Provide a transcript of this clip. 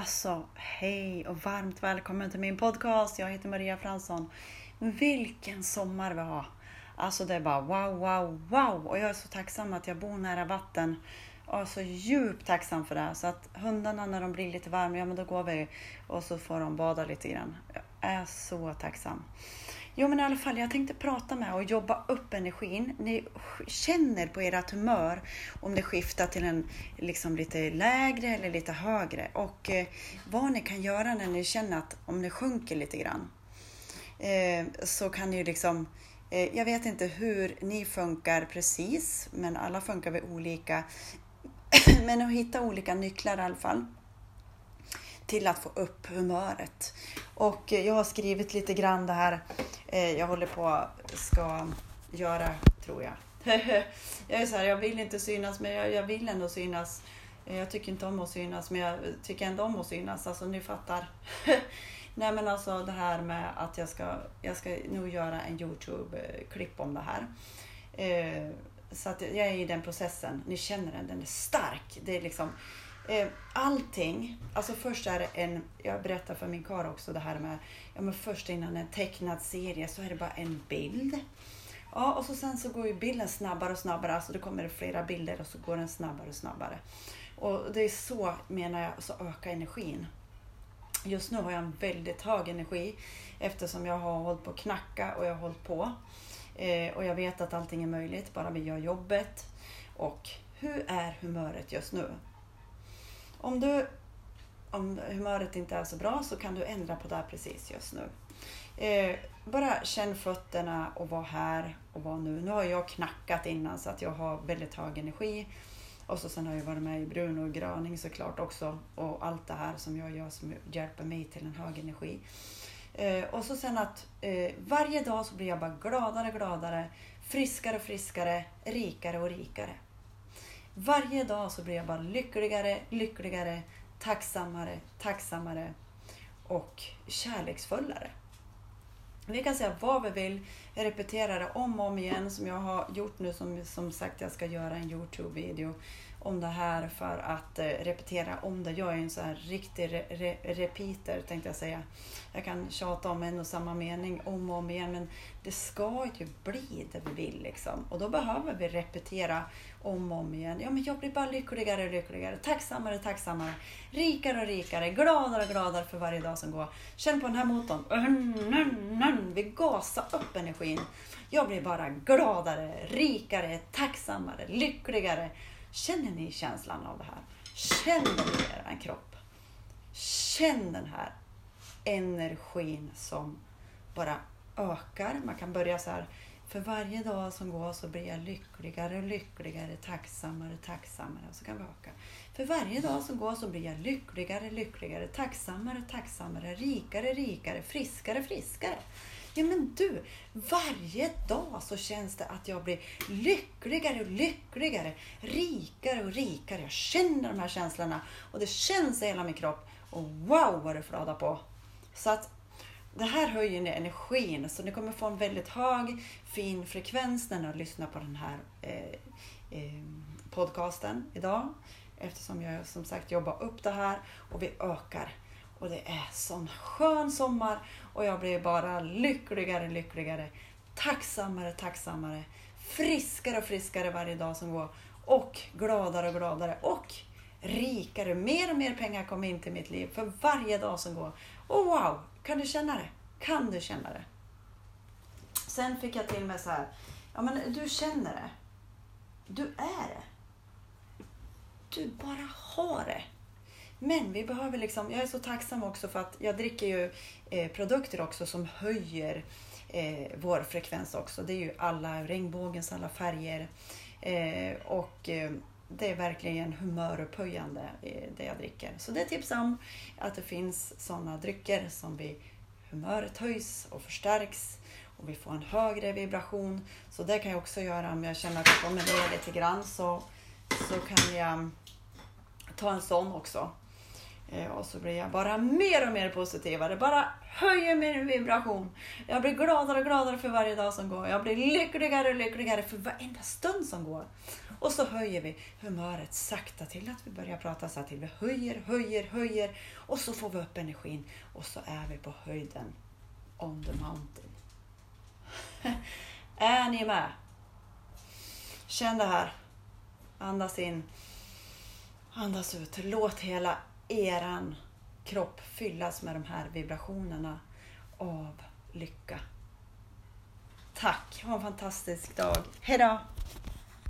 Alltså, hej och varmt välkommen till min podcast. Jag heter Maria Fransson. Vilken sommar vi har! Alltså det är bara wow, wow, wow! Och jag är så tacksam att jag bor nära vatten. Och så djupt tacksam för det. Så att hundarna när de blir lite varma, ja men då går vi och så får de bada lite grann. Jag är så tacksam. Jo men i alla fall, jag tänkte prata med och jobba upp energin. Ni känner på ert humör om det skiftar till en liksom lite lägre eller lite högre. Och eh, vad ni kan göra när ni känner att om det sjunker lite grann. Eh, så kan ni liksom, eh, jag vet inte hur ni funkar precis, men alla funkar vi olika. men att hitta olika nycklar i alla fall till att få upp humöret. Och eh, jag har skrivit lite grann det här eh, jag håller på ska göra, tror jag. jag är så här, jag vill inte synas, men jag, jag vill ändå synas. Eh, jag tycker inte om att synas, men jag tycker ändå om att synas. Alltså ni fattar. Nej men alltså det här med att jag ska, jag ska nog göra en Youtube-klipp om det här. Så att jag är i den processen. Ni känner den, den är stark. Det är liksom, Eh, allting, alltså först är det en, jag berättar för min kar också det här med, ja men först innan en tecknad serie så är det bara en bild. Ja, och så sen så går ju bilden snabbare och snabbare, alltså det kommer flera bilder och så går den snabbare och snabbare. Och det är så, menar jag, så ökar energin. Just nu har jag en väldigt hög energi eftersom jag har hållit på att knacka och jag har hållit på. Eh, och jag vet att allting är möjligt, bara vi gör jobbet. Och hur är humöret just nu? Om, du, om humöret inte är så bra så kan du ändra på det precis just nu. Eh, bara känn fötterna och var här och var nu. Nu har jag knackat innan så att jag har väldigt hög energi. Och så sen har jag varit med i brun och gröning såklart också. Och allt det här som jag gör som hjälper mig till en hög energi. Eh, och så sen att eh, varje dag så blir jag bara gladare och gladare, friskare och friskare, rikare och rikare. Varje dag så blir jag bara lyckligare, lyckligare, tacksammare, tacksammare och kärleksfullare. Vi kan säga vad vi vill, jag repeterar det om och om igen som jag har gjort nu som, som sagt jag ska göra en Youtube-video om det här för att eh, repetera om det. Jag är en sån här riktig re, re, repeater tänkte jag säga. Jag kan tjata om en och samma mening om och om igen men det ska ju bli det vi vill liksom. Och då behöver vi repetera om och om igen. Ja men jag blir bara lyckligare och lyckligare, tacksammare och tacksammare, rikare och rikare, gladare och gladare för varje dag som går. Känn på den här motorn. Vi gasar upp energin. Jag blir bara gladare, rikare, tacksammare, lyckligare Känner ni känslan av det här? Känner ni er kropp? Känn den här energin som bara ökar. Man kan börja så här. För varje dag som går så blir jag lyckligare och lyckligare, tacksammare, tacksammare. Och så kan vi öka. För varje dag som går så blir jag lyckligare, lyckligare, tacksammare, tacksammare, rikare, rikare, friskare, friskare. Ja men du, varje dag så känns det att jag blir lyckligare och lyckligare, rikare och rikare. Jag känner de här känslorna och det känns i hela min kropp. Och wow vad du flödar på! Så att det här höjer ni energin så ni kommer få en väldigt hög fin frekvens när ni lyssnar på den här eh, eh, podcasten idag. Eftersom jag som sagt jobbar upp det här och vi ökar. Och det är sån skön sommar och jag blir bara lyckligare, lyckligare, tacksammare, tacksammare, friskare och friskare varje dag som går och gladare och gladare och rikare. Mer och mer pengar kommer in till mitt liv för varje dag som går. Och wow, kan du känna det? Kan du känna det? Sen fick jag till mig så här, ja men du känner det. Du är det. Du bara har det. Men vi behöver liksom, jag är så tacksam också för att jag dricker ju eh, produkter också som höjer eh, vår frekvens också. Det är ju alla regnbågens alla färger. Eh, och eh, det är verkligen humörupphöjande eh, det jag dricker. Så det tipsar om att det finns sådana drycker som vi humöret höjs och förstärks och vi får en högre vibration. Så det kan jag också göra om jag känner att jag kommer ner lite grann så, så kan jag ta en sån också. Eh, och så blir jag bara mer och mer positivare. Bara höjer min vibration. Jag blir gladare och gladare för varje dag som går. Jag blir lyckligare och lyckligare för varenda stund som går. Och så höjer vi humöret sakta till att vi börjar prata så här till. Vi höjer, höjer, höjer och så får vi upp energin och så är vi på höjden. On the mountain. är ni med? Känn det här. Andas in. Andas ut. Låt hela eran kropp fyllas med de här vibrationerna av lycka. Tack! Ha en fantastisk dag. Hejdå!